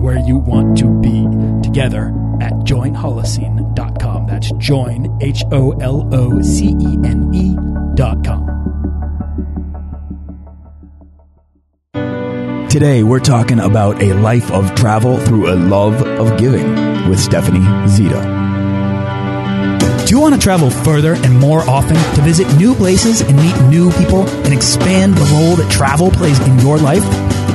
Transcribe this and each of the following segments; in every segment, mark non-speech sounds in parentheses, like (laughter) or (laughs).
and where you want to be together at joinholocene.com. That's join, H O L O C E N E.com. Today, we're talking about a life of travel through a love of giving with Stephanie Zito. Do you want to travel further and more often to visit new places and meet new people and expand the role that travel plays in your life?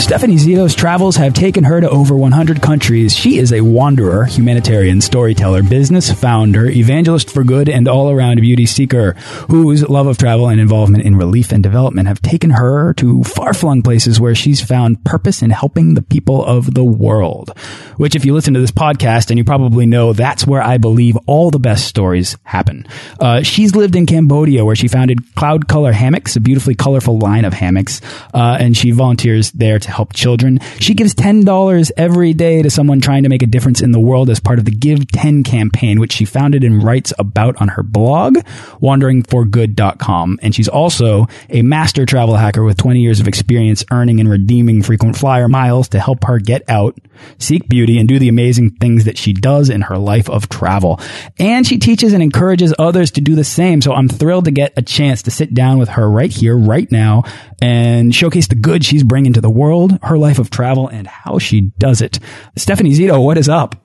Stephanie Zito's travels have taken her to over 100 countries. She is a wanderer, humanitarian, storyteller, business founder, evangelist for good, and all around beauty seeker whose love of travel and involvement in relief and development have taken her to far flung places where she's found purpose in helping the people of the world. Which, if you listen to this podcast, and you probably know, that's where I believe all the best stories happen. Uh, she's lived in Cambodia where she founded Cloud Color Hammocks, a beautifully colorful line of hammocks, uh, and she volunteers there to help children. She gives $10 every day to someone trying to make a difference in the world as part of the Give 10 campaign, which she founded and writes about on her blog, wanderingforgood.com. And she's also a master travel hacker with 20 years of experience earning and redeeming frequent flyer miles to help her get out, seek beauty, and do the amazing things that she does in her life of travel. And she teaches and encourages others to do the same. So I'm thrilled to get a chance to sit down with her right here, right now, and showcase the good she's bringing to the world, her life of travel, and how she does it. Stephanie Zito, what is up?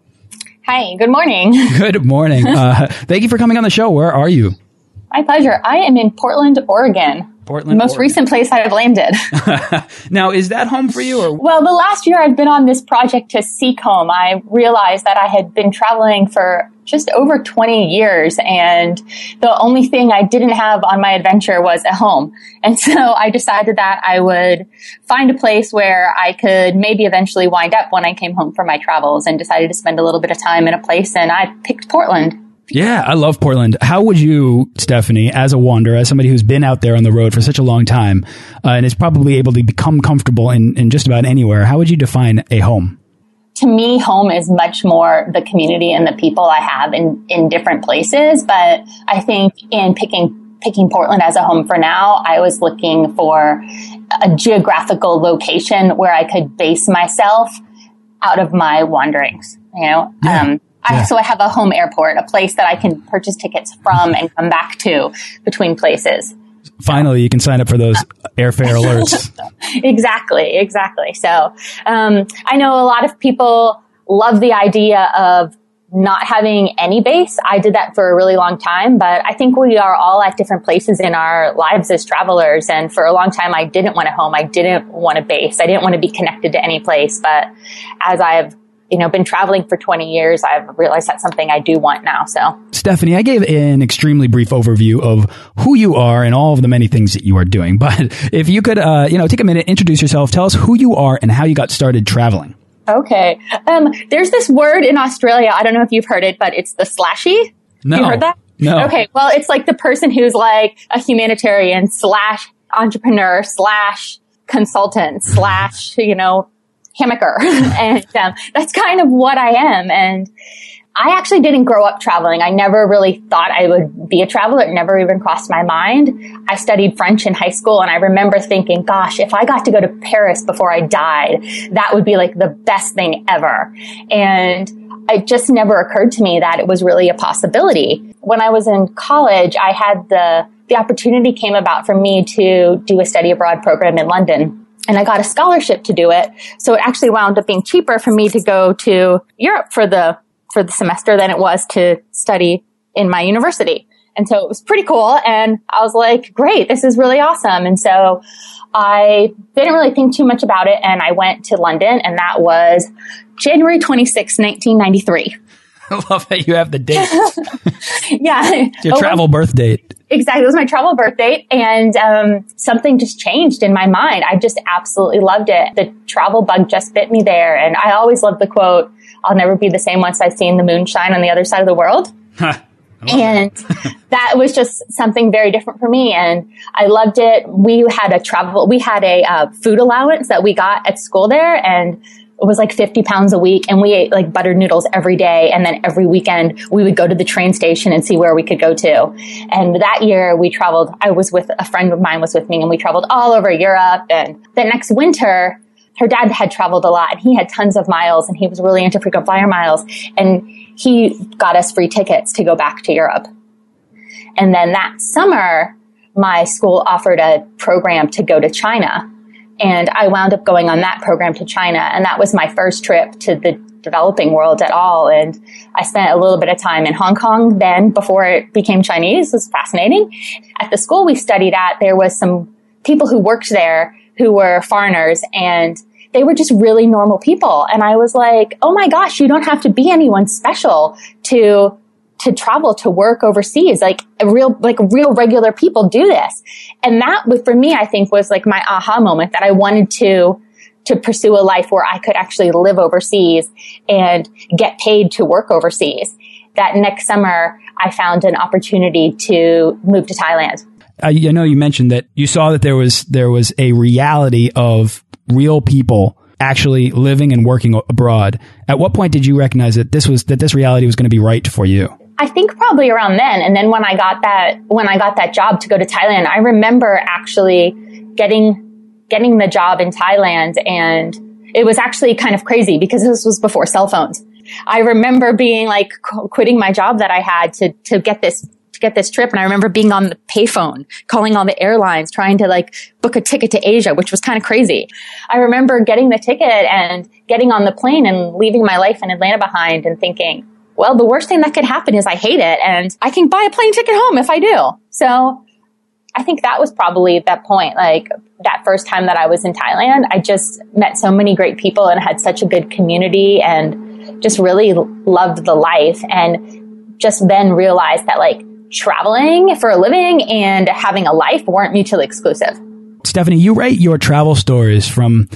Hi, good morning. (laughs) Good morning. Uh, thank you for coming on the show. Where are you? My pleasure. I am in Portland, Oregon. Portland, the most Oregon. recent place I've landed. (laughs) now, is that home for you? Or well, the last year I've been on this project to seek home. I realized that I had been traveling for just over 20 years and the only thing I didn't have on my adventure was a home. And so (laughs) I decided that I would find a place where I could maybe eventually wind up when I came home from my travels and decided to spend a little bit of time in a place and I picked Portland. Yeah, I love Portland. How would you, Stephanie, as a wanderer, as somebody who's been out there on the road for such a long time uh, and is probably able to become comfortable in, in just about anywhere, how would you define a home? to me, home is much more the community and the people I have in, in different places. But I think in picking, picking Portland as a home for now, I was looking for a geographical location where I could base myself out of my wanderings, you know? Yeah. Um, I, Yeah. so I have a home airport, a place that I can purchase tickets from and come back to between places. Finally, you can sign up for those airfare (laughs) alerts. exactly, exactly. So um, I know a lot of people love the idea of not having any base. I did that for a really long time, but I think we are all at different places in our lives as travelers. And for a long time, I didn't want a home. I didn't want a base. I didn't want to be connected to any place. But as I've you know, been traveling for 20 years, I've realized that's something I do want now. So Stephanie, I gave an extremely brief overview of who you are and all of the many things that you are doing. (laughs) But if you could, uh, you know, take a minute, introduce yourself, tell us who you are and how you got started traveling. Okay. Um, there's this word in Australia. I don't know if you've heard it, but it's the slashy. No. You heard that? No. Okay. Well, it's like the person who's like a humanitarian slash entrepreneur slash consultant slash, you know, hammocker. (laughs) and um, that's kind of what I am. And I actually didn't grow up traveling. I never really thought I would be a traveler. It never even crossed my mind. I studied French in high school and I remember thinking, gosh, if I got to go to Paris before I died, that would be like the best thing ever. And it just never occurred to me that it was really a possibility. When I was in college, I had the, the opportunity came about for me to do a study abroad program in London. And I got a scholarship to do it. So it actually wound up being cheaper for me to go to Europe for the, for the semester than it was to study in my university. And so it was pretty cool. And I was like, great, this is really awesome. And so I didn't really think too much about it. And I went to London and that was January 26, 1993. (laughs) I love that you have the date. (laughs) yeah. Your travel birth date. Exactly. It was my travel birth date. And um, something just changed in my mind. I just absolutely loved it. The travel bug just bit me there. And I always love the quote, I'll never be the same once I've seen the moonshine on the other side of the world (laughs) and that was just something very different for me and i loved it we had a travel we had a uh, food allowance that we got at school there and it was like 50 pounds a week and we ate like buttered noodles every day and then every weekend we would go to the train station and see where we could go to and that year we traveled i was with a friend of mine was with me and we traveled all over europe and the next winter her dad had traveled a lot and he had tons of miles and he was really into frequent flyer miles and he got us free tickets to go back to Europe. And then that summer, my school offered a program to go to China. And I wound up going on that program to China. And that was my first trip to the developing world at all. And I spent a little bit of time in Hong Kong then before it became Chinese. It was fascinating. At the school we studied at, there was some people who worked there who were foreigners and they were just really normal people. And I was like, oh my gosh, you don't have to be anyone special to to travel to work overseas. Like real, like real regular people do this. And that was for me, I think was like my aha moment that I wanted to, to pursue a life where I could actually live overseas and get paid to work overseas. That next summer, I found an opportunity to move to Thailand. I, know you mentioned that you saw that there was, there was a reality of real people actually living and working abroad. At what point did you recognize that this was that this reality was going to be right for you? I think probably around then. And then when I got that when I got that job to go to Thailand, I remember actually getting getting the job in Thailand and it was actually kind of crazy because this was before cell phones. I remember being like quitting my job that I had to to get this to get this trip. And I remember being on the payphone, calling all the airlines, trying to like book a ticket to Asia, which was kind of crazy. I remember getting the ticket and getting on the plane and leaving my life in Atlanta behind and thinking, well, the worst thing that could happen is I hate it and I can buy a plane ticket home if I do. So I think that was probably that point, like that first time that I was in Thailand, I just met so many great people and had such a good community and just really loved the life and just then realized that like traveling for a living and having a life weren't mutually exclusive. Stephanie, you write your travel stories from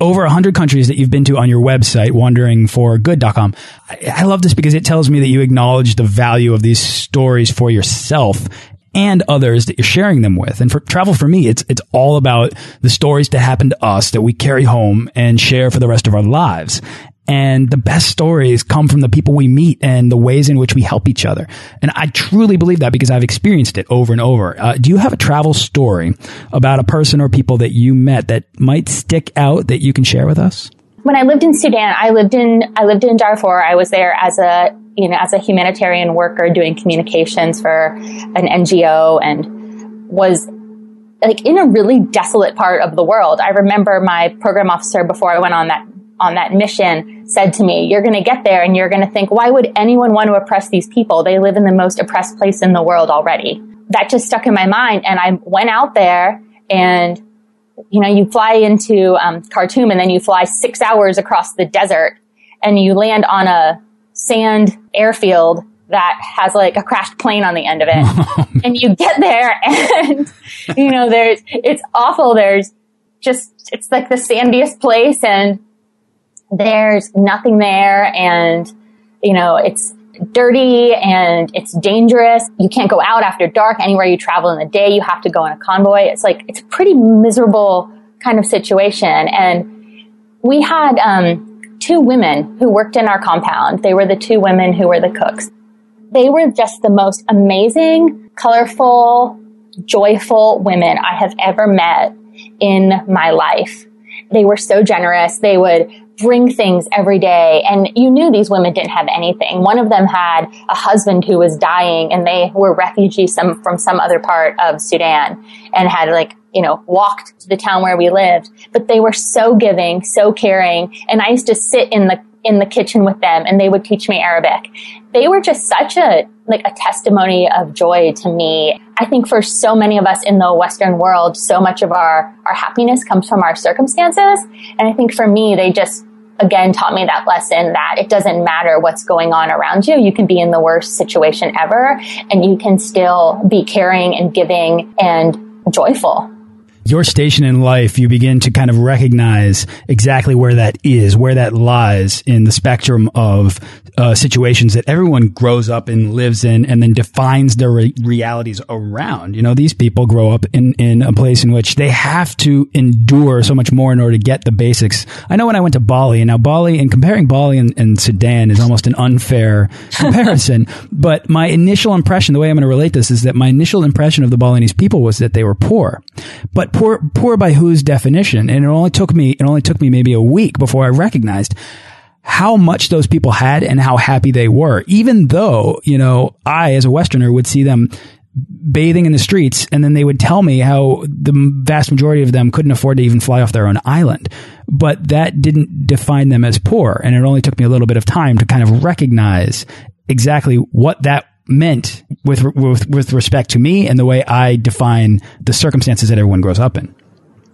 over 100 countries that you've been to on your website, wanderingforgood.com. I, I love this because it tells me that you acknowledge the value of these stories for yourself and others that you're sharing them with. And for travel for me, it's it's all about the stories that happen to us that we carry home and share for the rest of our lives. And the best stories come from the people we meet and the ways in which we help each other. And I truly believe that because I've experienced it over and over. Uh, do you have a travel story about a person or people that you met that might stick out that you can share with us? When I lived in Sudan, I lived in I lived in Darfur. I was there as a you know as a humanitarian worker doing communications for an NGO and was like in a really desolate part of the world. I remember my program officer before I went on that on that mission said to me, you're going to get there and you're going to think, why would anyone want to oppress these people? They live in the most oppressed place in the world already. That just stuck in my mind. And I went out there and, you know, you fly into um, Khartoum and then you fly six hours across the desert and you land on a sand airfield that has like a crashed plane on the end of it. (laughs) and you get there and, you know, there's, it's awful. There's just, it's like the sandiest place and there's nothing there and, you know, it's dirty and it's dangerous. You can't go out after dark anywhere you travel in the day. You have to go in a convoy. It's like, it's a pretty miserable kind of situation. And we had, um, two women who worked in our compound. They were the two women who were the cooks. They were just the most amazing, colorful, joyful women I have ever met in my life. They were so generous. They would bring things every day. And you knew these women didn't have anything. One of them had a husband who was dying and they were refugees some, from some other part of Sudan and had like, you know, walked to the town where we lived, but they were so giving, so caring. And I used to sit in the, in the kitchen with them and they would teach me Arabic. They were just such a, like a testimony of joy to me. I think for so many of us in the Western world, so much of our, our happiness comes from our circumstances. And I think for me, they just again taught me that lesson that it doesn't matter what's going on around you. You can be in the worst situation ever and you can still be caring and giving and joyful your station in life, you begin to kind of recognize exactly where that is, where that lies in the spectrum of uh, situations that everyone grows up and lives in and then defines their re realities around. You know, these people grow up in, in a place in which they have to endure so much more in order to get the basics. I know when I went to Bali, and now Bali, and comparing Bali and, and Sudan is almost an unfair (laughs) comparison, but my initial impression, the way I'm going to relate this is that my initial impression of the Balinese people was that they were poor. But poor, poor by whose definition? And it only took me, it only took me maybe a week before I recognized how much those people had and how happy they were. Even though, you know, I as a Westerner would see them bathing in the streets and then they would tell me how the vast majority of them couldn't afford to even fly off their own island. But that didn't define them as poor. And it only took me a little bit of time to kind of recognize exactly what that meant with, with, with respect to me and the way I define the circumstances that everyone grows up in.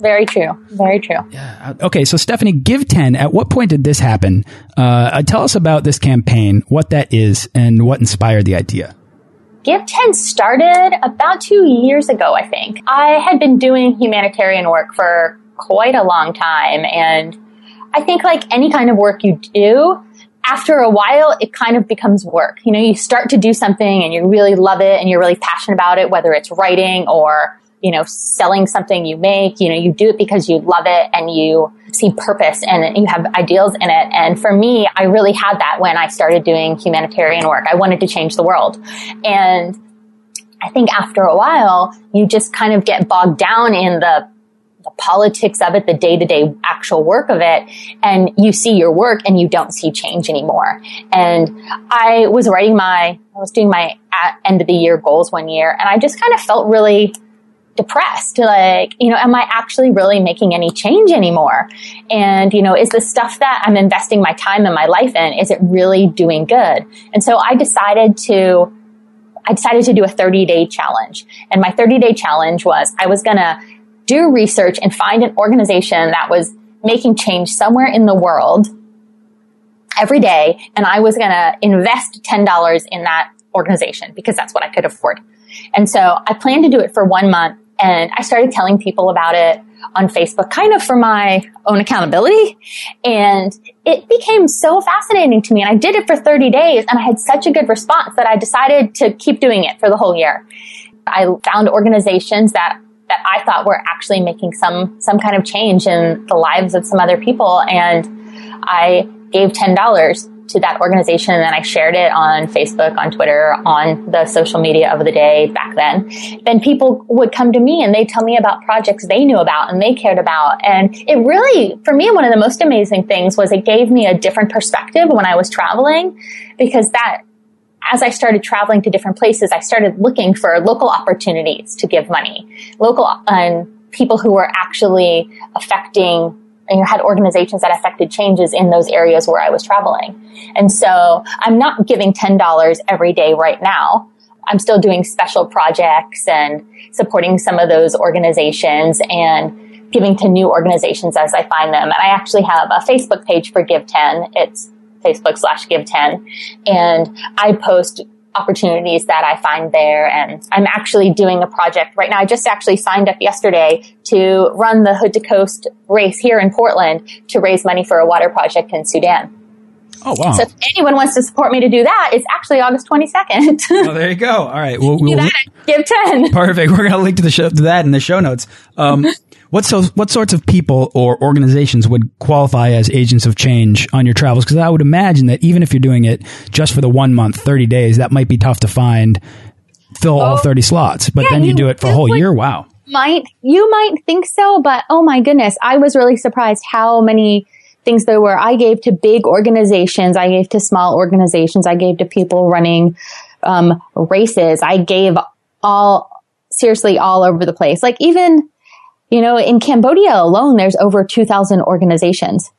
Very true. Very true. Yeah. Okay. So, Stephanie, give 10. At what point did this happen? Uh, tell us about this campaign, what that is, and what inspired the idea. Give 10 started about two years ago, I think. I had been doing humanitarian work for quite a long time. And I think, like any kind of work you do, after a while, it kind of becomes work. You know, you start to do something and you really love it and you're really passionate about it, whether it's writing or you know, selling something you make, you know, you do it because you love it and you see purpose and you have ideals in it. And for me, I really had that when I started doing humanitarian work. I wanted to change the world. And I think after a while, you just kind of get bogged down in the the politics of it, the day to day actual work of it, and you see your work and you don't see change anymore. And I was writing my, I was doing my end of the year goals one year, and I just kind of felt really depressed like you know am i actually really making any change anymore? And you know is the stuff that i'm investing my time and my life in is it really doing good? And so i decided to i decided to do a 30 day challenge. And my 30 day challenge was i was going to do research and find an organization that was making change somewhere in the world every day and i was going to invest $10 in that organization because that's what i could afford. And so I planned to do it for one month and I started telling people about it on Facebook, kind of for my own accountability. And it became so fascinating to me. And I did it for 30 days and I had such a good response that I decided to keep doing it for the whole year. I found organizations that that I thought were actually making some some kind of change in the lives of some other people and I gave $10 to that organization and I shared it on Facebook, on Twitter, on the social media of the day back then, then people would come to me and they tell me about projects they knew about and they cared about. And it really, for me, one of the most amazing things was it gave me a different perspective when I was traveling because that as I started traveling to different places, I started looking for local opportunities to give money, local and people who were actually affecting and had organizations that affected changes in those areas where I was traveling. And so I'm not giving $10 every day right now. I'm still doing special projects and supporting some of those organizations and giving to new organizations as I find them. And I actually have a Facebook page for Give 10. It's Facebook slash Give 10. And I post opportunities that I find there. And I'm actually doing a project right now. I just actually signed up yesterday to run the Hood to Coast race here in Portland to raise money for a water project in Sudan. Oh wow! So if anyone wants to support me to do that, it's actually August twenty second. (laughs) oh, there you go. All right, we'll, (laughs) we'll give ten. Perfect. We're going to link to the show to that in the show notes. Um, (laughs) what so what sorts of people or organizations would qualify as agents of change on your travels? Because I would imagine that even if you're doing it just for the one month, thirty days, that might be tough to find fill all 30 slots. But yeah, then you, you do it for a whole year. Wow. Might you might think so, but oh my goodness, I was really surprised how many things there were I gave to big organizations, I gave to small organizations, I gave to people running um, races, I gave all seriously all over the place. Like even you know in Cambodia alone, there's over two thousand organizations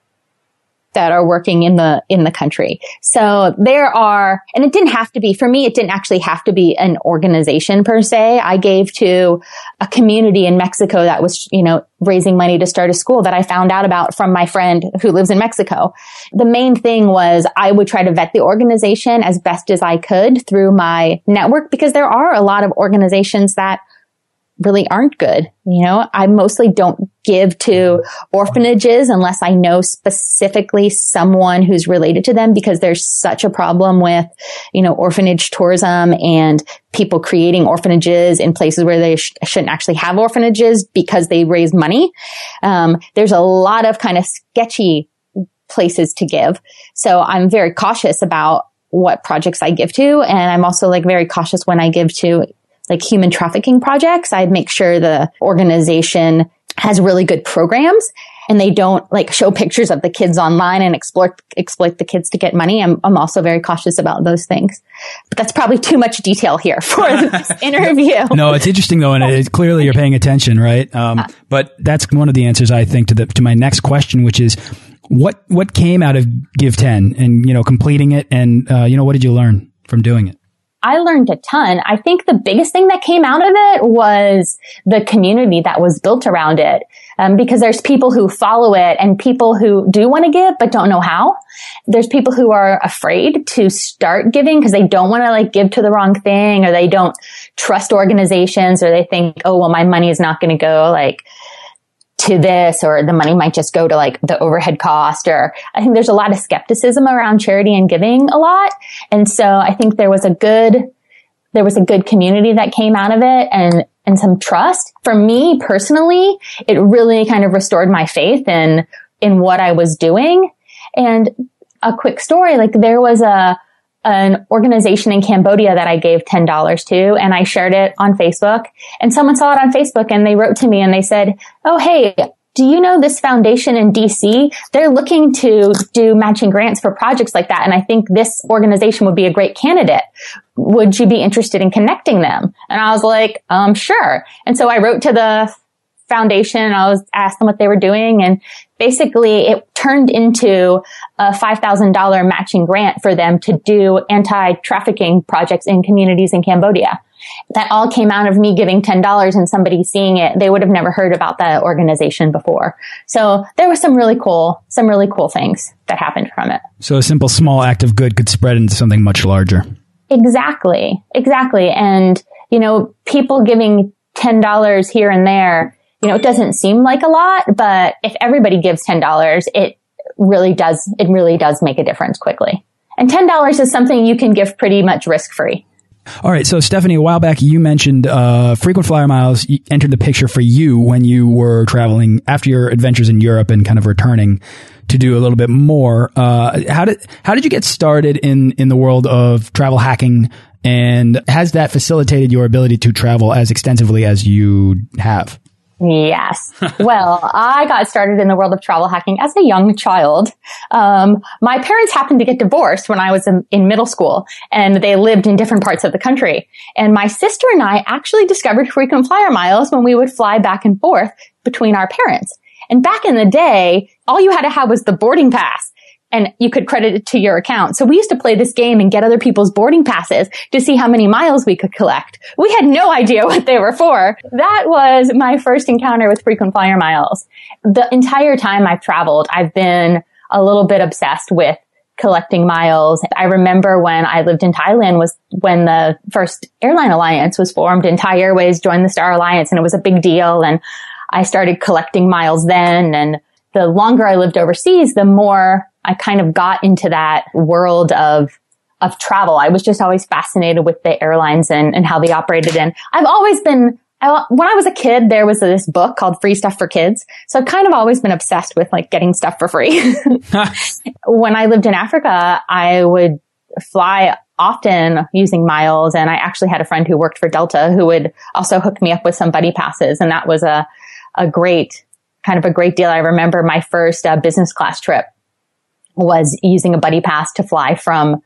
that are working in the in the country. So there are and it didn't have to be for me it didn't actually have to be an organization per se. I gave to a community in Mexico that was, you know, raising money to start a school that I found out about from my friend who lives in Mexico. The main thing was I would try to vet the organization as best as I could through my network because there are a lot of organizations that really aren't good. You know, I mostly don't give to orphanages unless I know specifically someone who's related to them because there's such a problem with, you know, orphanage tourism and people creating orphanages in places where they sh- shouldn't actually have orphanages because they raise money. Um, there's a lot of kind of sketchy places to give. So I'm very cautious about what projects I give to. And I'm also like very cautious when I give to like human trafficking projects. I'd make sure the organization has really good programs and they don't like show pictures of the kids online and exploit exploit the kids to get money. I'm I'm also very cautious about those things. But that's probably too much detail here (laughs) for this (laughs) interview. no, it's interesting though, and it, clearly you're paying attention, right? Um, uh, but that's one of the answers I think to the to my next question, which is what what came out of Give Ten and you know completing it, and uh, you know what did you learn from doing it? I learned a ton. I think the biggest thing that came out of it was the community that was built around it. Um, because there's people who follow it and people who do want to give but don't know how. There's people who are afraid to start giving because they don't want to like give to the wrong thing or they don't trust organizations or they think, oh, well, my money is not going to go like to this or the money might just go to like the overhead cost or I think there's a lot of skepticism around charity and giving a lot. And so I think there was a good, there was a good community that came out of it and, and some trust. For me personally, it really kind of restored my faith in, in what I was doing. And a quick story, like there was a, an organization in Cambodia that I gave $10 to and I shared it on Facebook and someone saw it on Facebook and they wrote to me and they said, Oh, hey, do you know this foundation in DC? They're looking to do matching grants for projects like that. And I think this organization would be a great candidate. Would you be interested in connecting them? And I was like, um, sure. And so I wrote to the foundation. And I was asked them what they were doing and basically it turned into a $5,000 matching grant for them to do anti-trafficking projects in communities in Cambodia. That all came out of me giving $10 and somebody seeing it. They would have never heard about that organization before. So there was some really cool, some really cool things that happened from it. So a simple small act of good could spread into something much larger. Exactly. Exactly. And, you know, people giving $10 here and there you know, it doesn't seem like a lot, but if everybody gives $10, it really does, it really does make a difference quickly. And $10 is something you can give pretty much risk free. All right. So, Stephanie, a while back, you mentioned uh, frequent flyer miles entered the picture for you when you were traveling after your adventures in Europe and kind of returning to do a little bit more. Uh, how did how did you get started in in the world of travel hacking? And has that facilitated your ability to travel as extensively as you have? Yes. (laughs) well, I got started in the world of travel hacking as a young child. Um, my parents happened to get divorced when I was in, in, middle school and they lived in different parts of the country. And my sister and I actually discovered frequent flyer miles when we would fly back and forth between our parents. And back in the day, all you had to have was the boarding pass and you could credit it to your account. So we used to play this game and get other people's boarding passes to see how many miles we could collect. We had no idea (laughs) what they were for. That was my first encounter with frequent flyer miles. The entire time I've traveled, I've been a little bit obsessed with collecting miles. I remember when I lived in Thailand was when the first airline alliance was formed and Thai Airways joined the Star Alliance and it was a big deal. And I started collecting miles then. And the longer I lived overseas, the more I kind of got into that world of of travel. I was just always fascinated with the airlines and, and how they operated. And I've always been, I, when I was a kid, there was this book called Free Stuff for Kids. So I've kind of always been obsessed with like getting stuff for free. (laughs) (laughs) when I lived in Africa, I would fly often using miles. And I actually had a friend who worked for Delta who would also hook me up with some buddy passes. And that was a, a great, kind of a great deal. I remember my first uh, business class trip was using a buddy pass to fly from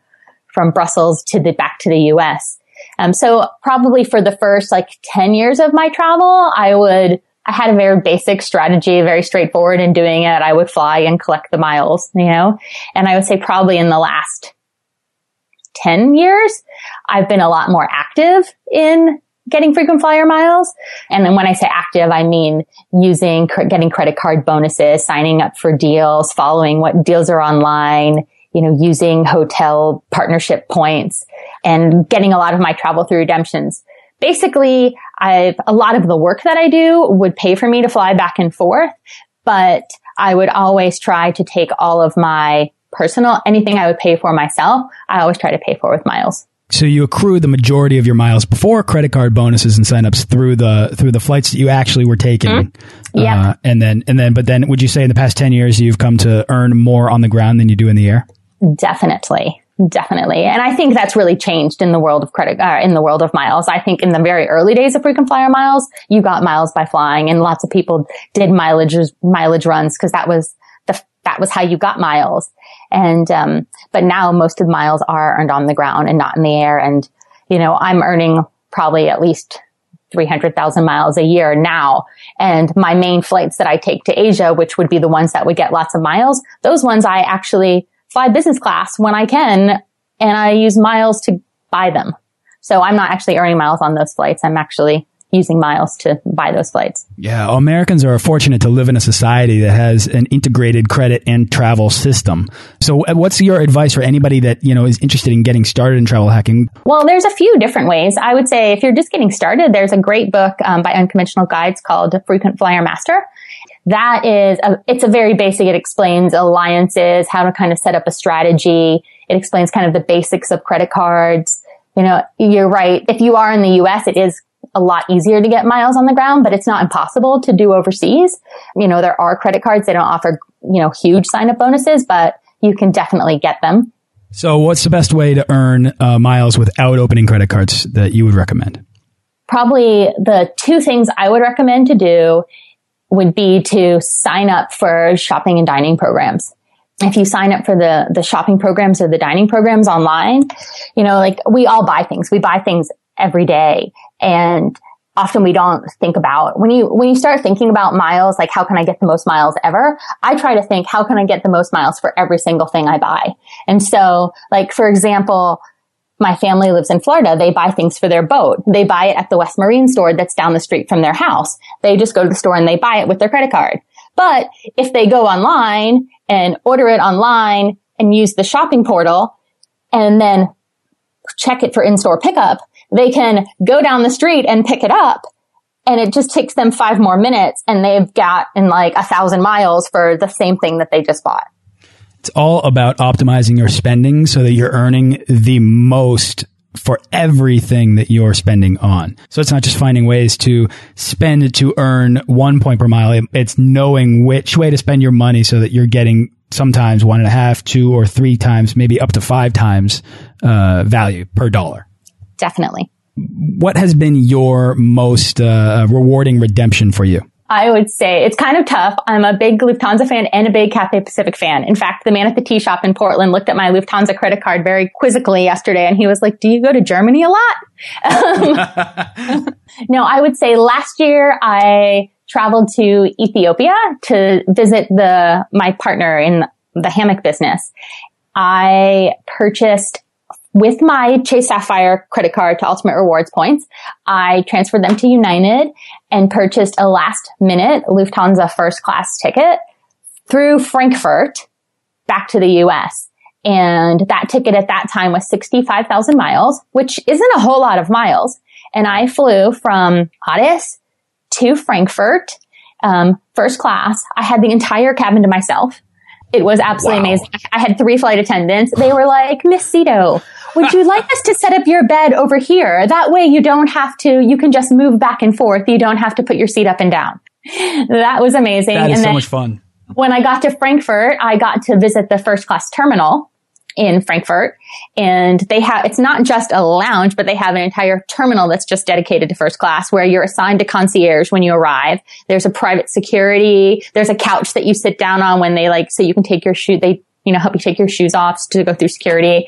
from Brussels to the back to the US. Um, so probably for the first like 10 years of my travel, I would, I had a very basic strategy, very straightforward in doing it. I would fly and collect the miles, you know, and I would say probably in the last 10 years, I've been a lot more active in getting frequent flyer miles. And then when I say active, I mean using, getting credit card bonuses, signing up for deals, following what deals are online, you know, using hotel partnership points and getting a lot of my travel through redemptions. Basically, I've, a lot of the work that I do would pay for me to fly back and forth, but I would always try to take all of my personal, anything I would pay for myself, I always try to pay for with miles. So you accrue the majority of your miles before credit card bonuses and signups through the through the flights that you actually were taking. Mm -hmm. Yeah. Uh, and then and then but then would you say in the past 10 years you've come to earn more on the ground than you do in the air? Definitely. Definitely. And I think that's really changed in the world of credit, uh, in the world of miles. I think in the very early days of frequent flyer miles, you got miles by flying and lots of people did mileage, mileage runs because that was the, that was how you got miles. And, um, but now most of the miles are earned on the ground and not in the air. And, you know, I'm earning probably at least 300,000 miles a year now. And my main flights that I take to Asia, which would be the ones that would get lots of miles, those ones I actually fly business class when I can and I use miles to buy them. So I'm not actually earning miles on those flights. I'm actually using miles to buy those flights. Yeah, Americans are fortunate to live in a society that has an integrated credit and travel system. So uh, what's your advice for anybody that, you know, is interested in getting started in travel hacking? Well, there's a few different ways. I would say if you're just getting started, there's a great book um, by Unconventional Guides called Frequent Flyer Master that is, a, it's a very basic. It explains alliances, how to kind of set up a strategy. It explains kind of the basics of credit cards. You know, you're right. If you are in the U.S., it is a lot easier to get miles on the ground, but it's not impossible to do overseas. You know, there are credit cards. They don't offer, you know, huge sign up bonuses, but you can definitely get them. So what's the best way to earn uh, miles without opening credit cards that you would recommend? Probably the two things I would recommend to do would be to sign up for shopping and dining programs. If you sign up for the, the shopping programs or the dining programs online, you know, like we all buy things. We buy things every day and often we don't think about when you when you start thinking about miles like how can i get the most miles ever i try to think how can i get the most miles for every single thing i buy and so like for example my family lives in Florida. They buy things for their boat. They buy it at the West Marine store that's down the street from their house. They just go to the store and they buy it with their credit card. But if they go online and order it online and use the shopping portal and then check it for in-store pickup, they can go down the street and pick it up and it just takes them five more minutes and they've got in like a thousand miles for the same thing that they just bought. It's all about optimizing your spending so that you're earning the most for everything that you're spending on. So it's not just finding ways to spend to earn one point per mile. It's knowing which way to spend your money so that you're getting sometimes one and a half, two or three times, maybe up to five times uh, value per dollar. Definitely. What has been your most uh, rewarding redemption for you? I would say it's kind of tough. I'm a big Lufthansa fan and a big Cathay Pacific fan. In fact, the man at the tea shop in Portland looked at my Lufthansa credit card very quizzically yesterday and he was like, do you go to Germany a lot? (laughs) Um, (laughs) no, I would say last year I traveled to Ethiopia to visit the, my partner in the hammock business. I purchased with my Chase Sapphire credit card to Ultimate Rewards points, I transferred them to United and purchased a last minute Lufthansa first class ticket through Frankfurt back to the US. And that ticket at that time was 65,000 miles, which isn't a whole lot of miles. And I flew from Addis to Frankfurt, um, first class. I had the entire cabin to myself. It was absolutely wow. amazing. I had three flight attendants. They were like, Miss Zito, would you like us to set up your bed over here? That way you don't have to, you can just move back and forth. You don't have to put your seat up and down. That was amazing. That is and so much fun. When I got to Frankfurt, I got to visit the first class terminal in Frankfurt and they have, it's not just a lounge, but they have an entire terminal that's just dedicated to first class where you're assigned to concierge when you arrive. There's a private security. There's a couch that you sit down on when they like, so you can take your shoe. They you know, help you take your shoes off to go through security.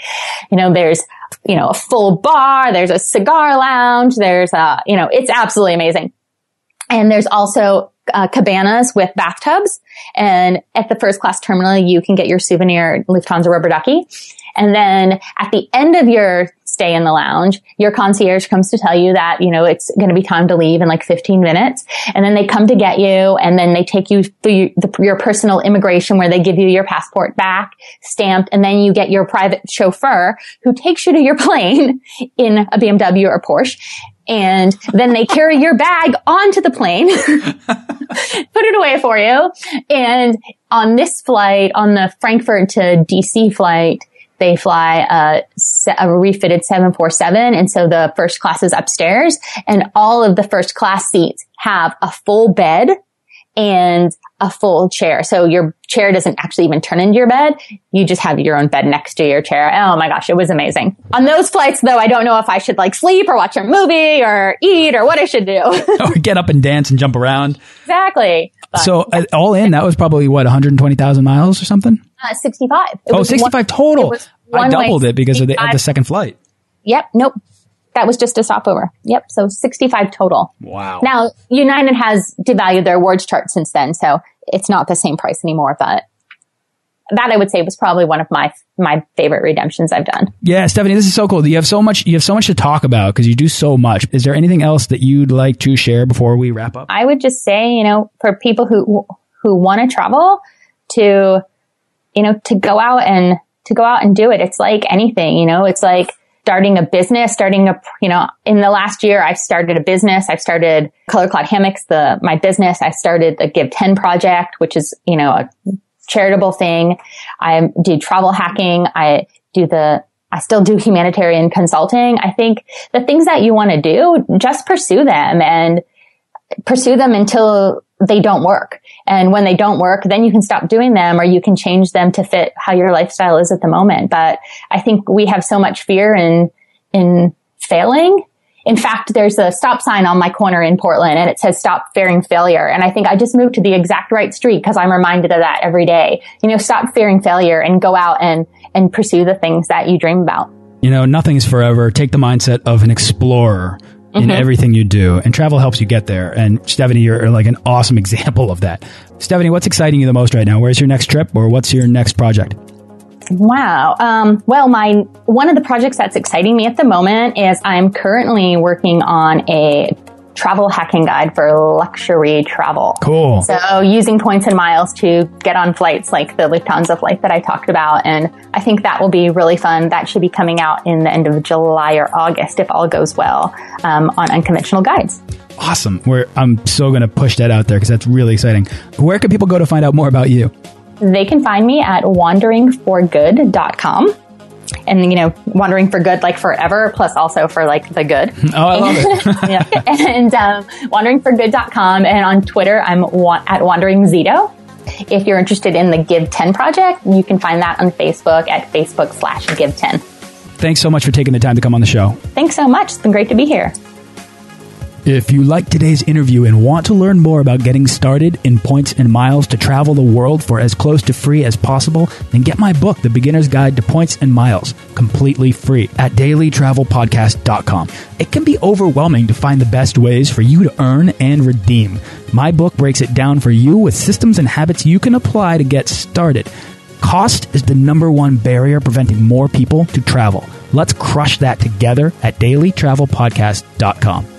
You know, there's, you know, a full bar. There's a cigar lounge. There's a, you know, it's absolutely amazing. And there's also uh, cabanas with bathtubs. And at the first class terminal, you can get your souvenir Lufthansa rubber ducky. And then at the end of your stay in the lounge, your concierge comes to tell you that, you know, it's going to be time to leave in like 15 minutes. And then they come to get you and then they take you through your personal immigration where they give you your passport back stamped. And then you get your private chauffeur who takes you to your (laughs) plane in a BMW or Porsche and then they carry your bag onto the plane, (laughs) put it away for you. And on this flight, on the Frankfurt to DC flight, they fly a, a, refitted 747. And so the first class is upstairs and all of the first class seats have a full bed and a full chair. So your chair doesn't actually even turn into your bed. You just have your own bed next to your chair. Oh my gosh, it was amazing. On those flights though, I don't know if I should like sleep or watch a movie or eat or what I should do. (laughs) or get up and dance and jump around. Exactly. But, so uh, all in, that was probably what, 120,000 miles or something? Uh, 65. It oh, 65 one, total. I doubled it because of the, of the second flight. Yep. Nope. That was just a stopover. Yep. So 65 total. Wow. Now, United has devalued their awards chart since then, so it's not the same price anymore, but that I would say was probably one of my my favorite redemptions I've done. Yeah, Stephanie, this is so cool. You have so much you have so much to talk about because you do so much. Is there anything else that you'd like to share before we wrap up? I would just say, you know, for people who who want to travel to you know, to go out and to go out and do it. It's like anything, you know, it's like starting a business, starting a, you know, in the last year, I've started a business. I've started Color Cloud Hammocks, the, my business. I started the Give 10 project, which is, you know, a charitable thing. I do travel hacking. I do the, I still do humanitarian consulting. I think the things that you want to do, just pursue them and pursue them until they don't work. And when they don't work, then you can stop doing them or you can change them to fit how your lifestyle is at the moment. But I think we have so much fear in, in failing. In fact, there's a stop sign on my corner in Portland and it says stop fearing failure. And I think I just moved to the exact right street because I'm reminded of that every day. You know, stop fearing failure and go out and, and pursue the things that you dream about. You know, nothing is forever. Take the mindset of an explorer in mm -hmm. everything you do. And travel helps you get there. And Stephanie, you're like an awesome (laughs) example of that. Stephanie, what's exciting you the most right now? Where's your next trip or what's your next project? Wow. Um, well, my one of the projects that's exciting me at the moment is I'm currently working on a travel hacking guide for luxury travel. Cool. So using points and miles to get on flights like the Lufthansa flight that I talked about. And I think that will be really fun. That should be coming out in the end of July or August if all goes well um, on unconventional guides. Awesome. We're, I'm so going to push that out there because that's really exciting. Where can people go to find out more about you? They can find me at wanderingforgood.com and you know wandering for good like forever plus also for like the good. Oh i love it. (laughs) Yeah. (laughs) and um, wanderingforgood.com and on twitter i'm wa- at wandering zito if you're interested in the give 10 project you can find that on facebook at facebook slash give 10 thanks so much for taking the time to come on the show. Thanks so much. It's been great to be here if you like today's interview and want to learn more about getting started in points and miles to travel the world for as close to free as possible, then get my book, The Beginner's Guide to Points and Miles, completely free at dailytravelpodcast.com. It can be overwhelming to find the best ways for you to earn and redeem. My book breaks it down for you with systems and habits you can apply to get started. Cost is the number one barrier preventing more people to travel. Let's crush that together at dailytravelpodcast.com.